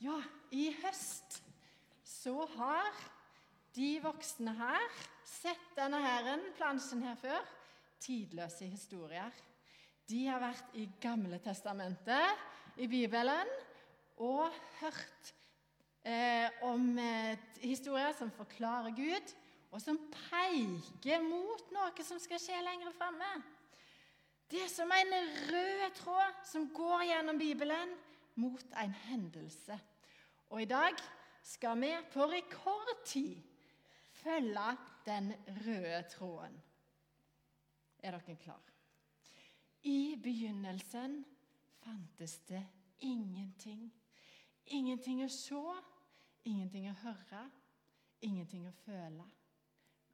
Ja, i høst så har de voksne her sett denne herren, plansjen her før. Tidløse historier. De har vært i Gamle testamentet, i Bibelen, og hørt eh, om eh, historier som forklarer Gud, og som peker mot noe som skal skje lenger framme. Det er som en rød tråd som går gjennom Bibelen mot en hendelse. Og i dag skal vi på rekordtid følge den røde tråden. Er dere klar? I begynnelsen fantes det ingenting. Ingenting å se, ingenting å høre, ingenting å føle.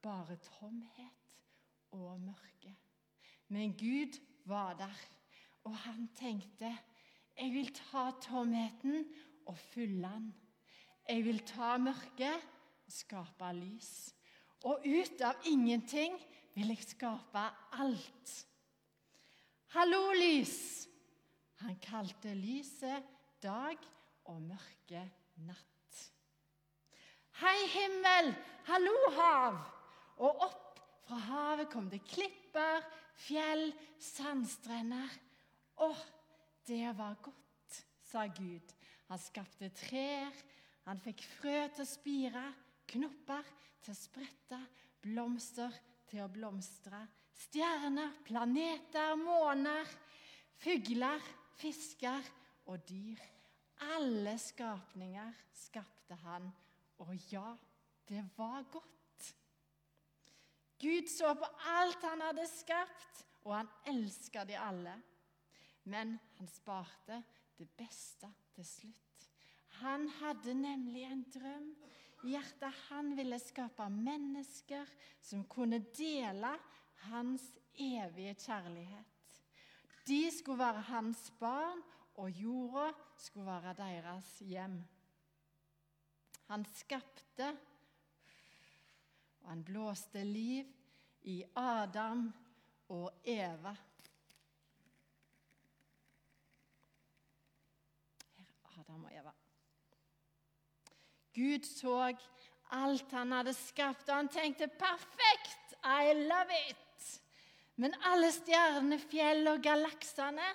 Bare tomhet og mørke. Men Gud var der, og han tenkte jeg vil ta tomheten og fylle den. Jeg vil ta mørket og skape lys. Og ut av ingenting vil jeg skape alt. Hallo, lys! Han kalte lyset dag og mørket natt. Hei, himmel! Hallo, hav! Og opp fra havet kom det klipper, fjell, sandstrender. Å, det var godt, sa Gud. Han skapte trær, han fikk frø til å spire, knopper til å sprette, blomster til å blomstre, stjerner, planeter, måner, fugler, fisker og dyr. Alle skapninger skapte han, og ja, det var godt. Gud så på alt han hadde skapt, og han elska de alle. Men han sparte det beste til slutt. Han hadde nemlig en drøm. I hjertet han ville skape mennesker som kunne dele hans evige kjærlighet. De skulle være hans barn, og jorda skulle være deres hjem. Han skapte, og han blåste liv i Adam og Eva. Adam og Eva. Gud så alt han hadde skapt, og han tenkte 'perfekt, I love it'. Men alle stjernene, fjell og galaksene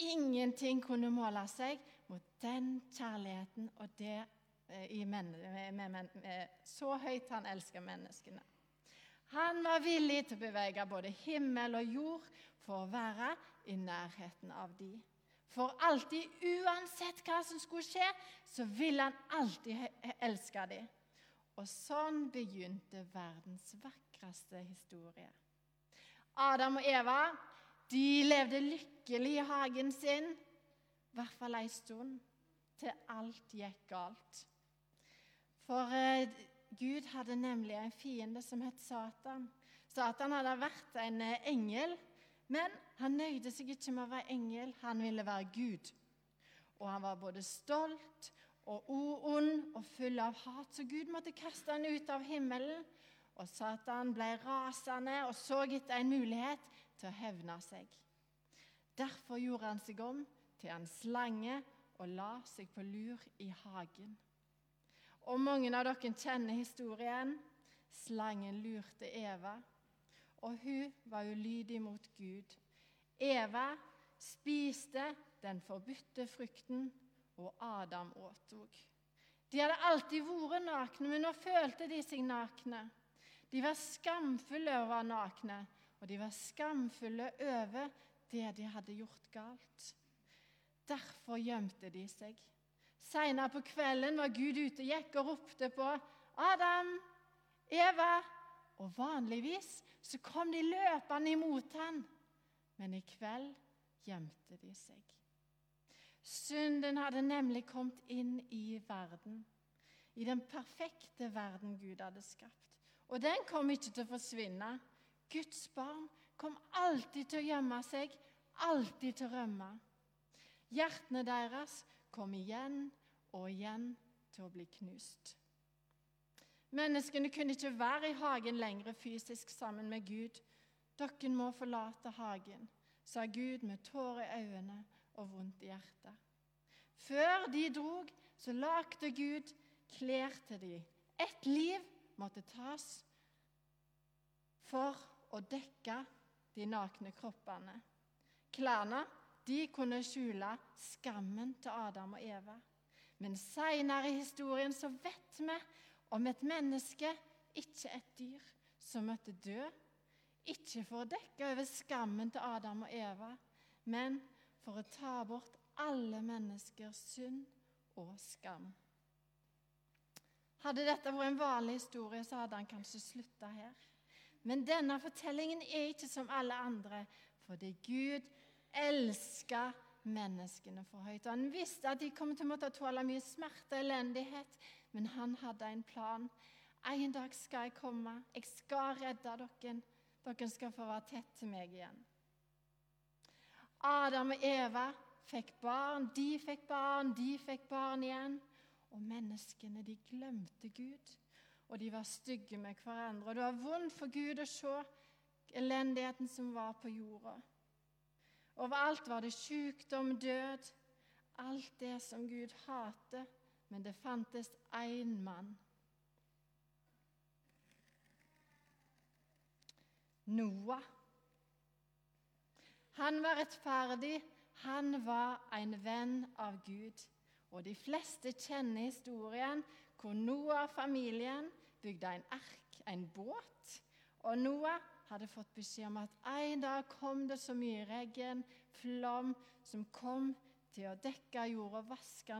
Ingenting kunne måle seg mot den kjærligheten og det eh, men, med, med, med, Så høyt han elsker menneskene. Han var villig til å bevege både himmel og jord for å være i nærheten av de. For alltid, uansett hva som skulle skje, så ville han alltid elske dem. Og sånn begynte verdens vakreste historie. Adam og Eva de levde lykkelig i hagen sin, i hvert fall ei stund, til alt gikk galt. For eh, Gud hadde nemlig en fiende som het Satan. Satan hadde vært en eh, engel men han nøyde seg ikke med å være engel, han ville være Gud. Og han var både stolt og ond og full av hat, så Gud måtte kaste han ut av himmelen. Og Satan ble rasende og så etter en mulighet til å hevne seg. Derfor gjorde han seg om til en slange og la seg på lur i hagen. Og mange av dere kjenner historien. Slangen lurte Eva og hun var ulydig mot Gud. Eva spiste den forbudte frukten, og Adam åtok. De hadde alltid vært nakne, men nå følte de seg nakne. De var skamfulle over å være nakne, og de var skamfulle over det de hadde gjort galt. Derfor gjemte de seg. Seinere på kvelden var Gud ute og gikk og ropte på Adam, Eva, og vanligvis så kom de løpende imot ham, men i kveld gjemte de seg. Synden hadde nemlig kommet inn i verden, i den perfekte verden Gud hadde skapt. Og den kom ikke til å forsvinne. Guds barn kom alltid til å gjemme seg, alltid til å rømme. Hjertene deres kom igjen og igjen til å bli knust. Menneskene kunne ikke være i hagen lenger fysisk sammen med Gud. Dere må forlate hagen, sa Gud med tårer i øynene og vondt i hjertet. Før de drog, så lagde Gud klær til dem. Et liv måtte tas for å dekke de nakne kroppene. Klærne de kunne skjule skammen til Adam og Eva. Men seinere i historien så vet vi om et menneske, ikke et dyr, som måtte dø. Ikke for å dekke over skammen til Adam og Eva, men for å ta bort alle menneskers synd og skam. Hadde dette vært en vanlig historie, så hadde han kanskje slutta her. Men denne fortellingen er ikke som alle andre, fordi Gud elska menneskene for høyt. Og Han visste at de kom til å måtte tåle mye smerte og elendighet, men han hadde en plan. En dag skal jeg komme, jeg skal redde dere. Dere skal få være tett til meg igjen. Adam og Eva fikk barn, de fikk barn, de fikk barn igjen. Og menneskene, de glemte Gud, og de var stygge med hverandre. Og det var vondt for Gud å se elendigheten som var på jorda. Overalt var det sykdom, død, alt det som Gud hater. Men det fantes én mann. Noah. Han var rettferdig, han var en venn av Gud. Og de fleste kjenner historien hvor Noah-familien bygde en ark, en båt. Og Noah hadde fått beskjed om at en dag kom det så mye regn, flom, som kom til å dekke jorda og vaske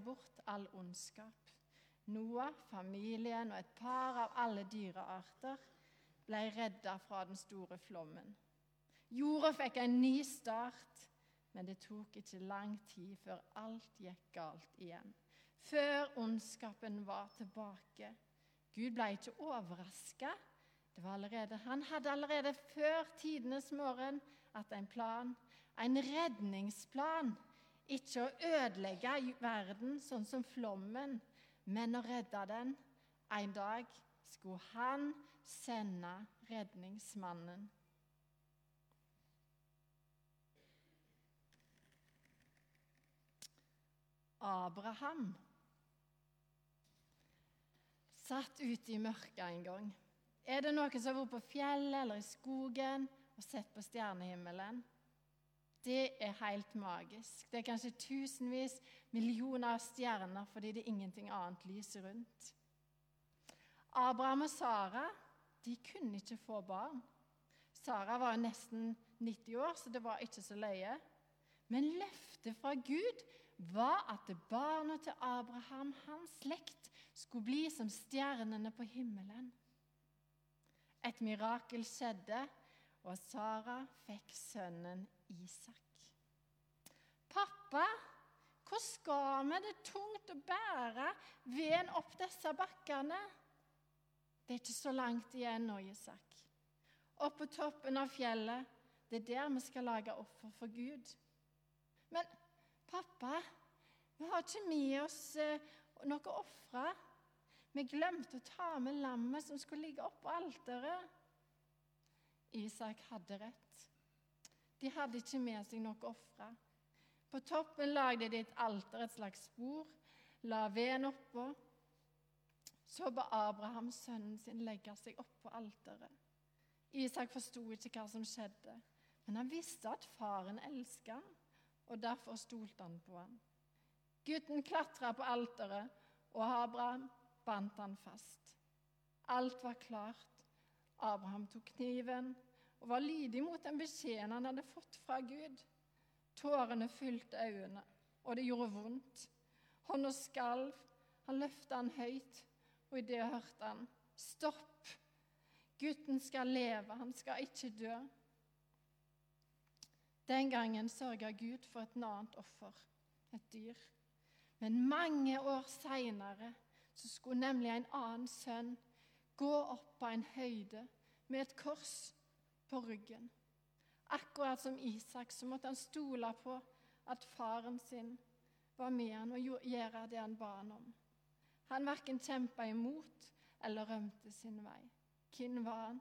bort all ondskap. Noah, familien og et par av alle dyrearter ble redda fra den store flommen. Jorda fikk en ny start. Men det tok ikke lang tid før alt gikk galt igjen. Før ondskapen var tilbake. Gud ble ikke overraska. Han hadde allerede før tidenes morgen hatt en plan, en redningsplan. Ikke å ødelegge verden sånn som flommen, men å redde den. En dag skulle han sende redningsmannen Abraham satt ute i mørket en gang. Er det noen som har vært på fjellet eller i skogen og sett på stjernehimmelen? Det er helt magisk. Det er kanskje tusenvis, millioner av stjerner fordi det er ingenting annet lyser rundt. Abraham og Sara de kunne ikke få barn. Sara var nesten 90 år, så det var ikke så løye. Men løftet fra Gud var at barna til Abraham, hans slekt, skulle bli som stjernene på himmelen. Et mirakel skjedde, og Sara fikk sønnen Isak. Pappa, hvor skal vi? Det er tungt å bære veden opp disse bakkene. Det er ikke så langt igjen nå, Isak. Opp på toppen av fjellet. Det er der vi skal lage offer for Gud. Men Pappa, vi har ikke med oss eh, noe å ofre. Vi glemte å ta med lammet som skulle ligge oppå alteret. Isak hadde rett. De hadde ikke med seg noe ofre. På toppen lagde de et alter, et slags spor, la veden oppå. Så ba Abraham sønnen sin legge seg oppå alteret. Isak forsto ikke hva som skjedde, men han visste at faren elsket ham og derfor stolte han på ham. Gutten klatra på alteret, og Abraham bandt han fast. Alt var klart. Abraham tok kniven og var lydig mot den beskjeden han hadde fått fra Gud. Tårene fylte øynene, og det gjorde vondt. Hånda skalv. Han løfta han høyt, og i det hørte han Stopp! Gutten skal leve, han skal ikke dø. Den gangen sørga Gud for et annet offer, et dyr. Men mange år seinere skulle nemlig en annen sønn gå opp på en høyde med et kors på ryggen. Akkurat som Isak så måtte han stole på at faren sin var med han og gjøre det han ba han om. Han verken kjempa imot eller rømte sin vei. Hvem var han?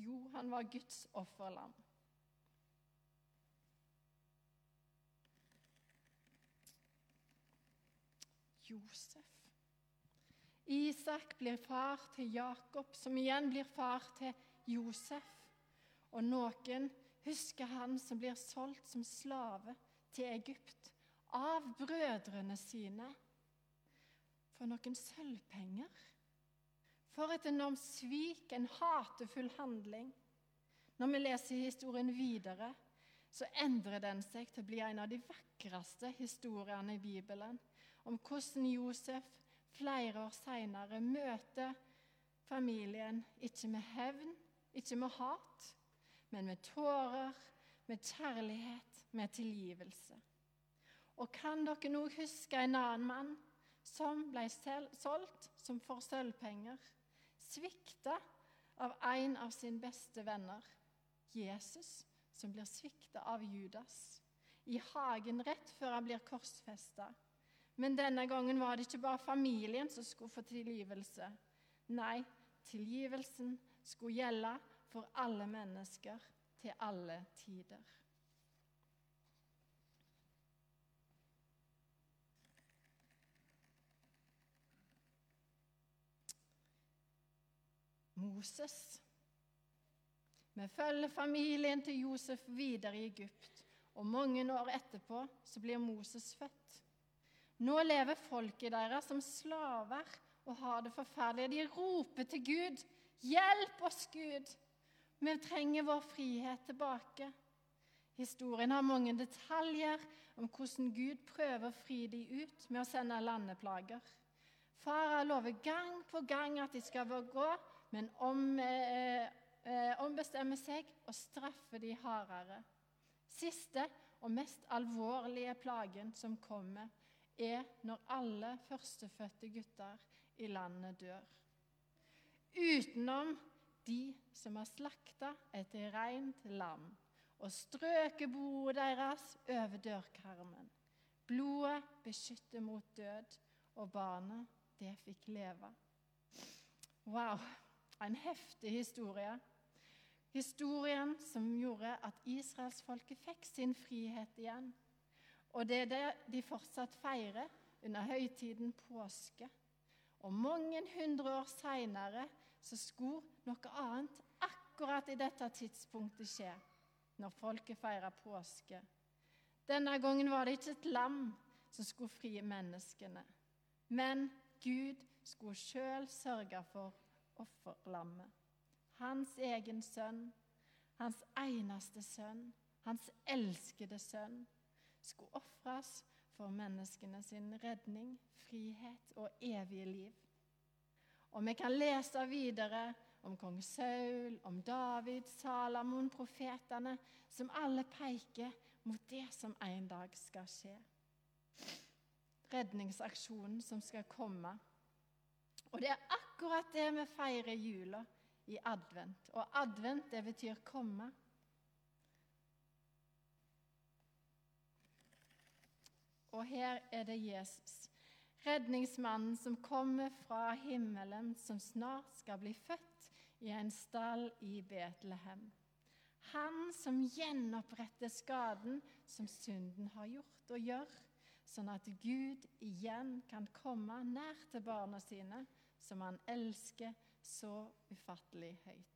Jo, han var Guds offerlam. Josef. Isak blir far til Jakob, som igjen blir far til Josef. Og noen husker han som blir solgt som slave til Egypt av brødrene sine for noen sølvpenger. For et enormt svik, en hatefull handling. Når vi leser historien videre, så endrer den seg til å bli en av de vakreste historiene i Bibelen om hvordan Josef flere år seinere møter familien ikke med hevn, ikke med hat, men med tårer, med kjærlighet, med tilgivelse. Og kan dere nå huske en annen mann som ble solgt som for sølvpenger, svikta av en av sine beste venner, Jesus, som blir svikta av Judas i hagen rett før han blir korsfesta. Men denne gangen var det ikke bare familien som skulle få tilgivelse. Nei, tilgivelsen skulle gjelde for alle mennesker til alle tider. Moses. Vi følger familien til Josef videre i Egypt, og mange år etterpå så blir Moses født. Nå lever folket deres som slaver og har det forferdelig. De roper til Gud. Hjelp oss, Gud! Vi trenger vår frihet tilbake. Historien har mange detaljer om hvordan Gud prøver å fri dem ut med å sende landeplager. Farah lover gang på gang at de skal gå, men om, eh, eh, ombestemmer seg og straffer de hardere. Siste og mest alvorlige plagen som kommer, er når alle førstefødte gutter i landet dør. Utenom de som har slakta et reint lam og strøket bordet deres over dørkarmen. Blodet beskytter mot død, og barnet, det fikk leve. Wow, en heftig historie. Historien som gjorde at israelsfolket fikk sin frihet igjen. Og det er det de fortsatt feirer under høytiden påske. Og mange hundre år seinere så skulle noe annet akkurat i dette tidspunktet skje, når folket feirer påske. Denne gangen var det ikke et lam som skulle fri menneskene, men Gud skulle sjøl sørge for offerlammet. Hans egen sønn, hans eneste sønn, hans elskede sønn skulle ofres for menneskene sin redning, frihet og evige liv. Og vi kan lese videre om kong Saul, om David, Salamon, profetene, som alle peker mot det som en dag skal skje. Redningsaksjonen som skal komme. Og det er akkurat det vi feirer jula i advent. Og advent, det betyr komme. Og her er det Jesus, redningsmannen som kommer fra himmelen, som snart skal bli født i en stall i Betlehem. Han som gjenoppretter skaden som synden har gjort og gjør, sånn at Gud igjen kan komme nær til barna sine, som han elsker så ufattelig høyt.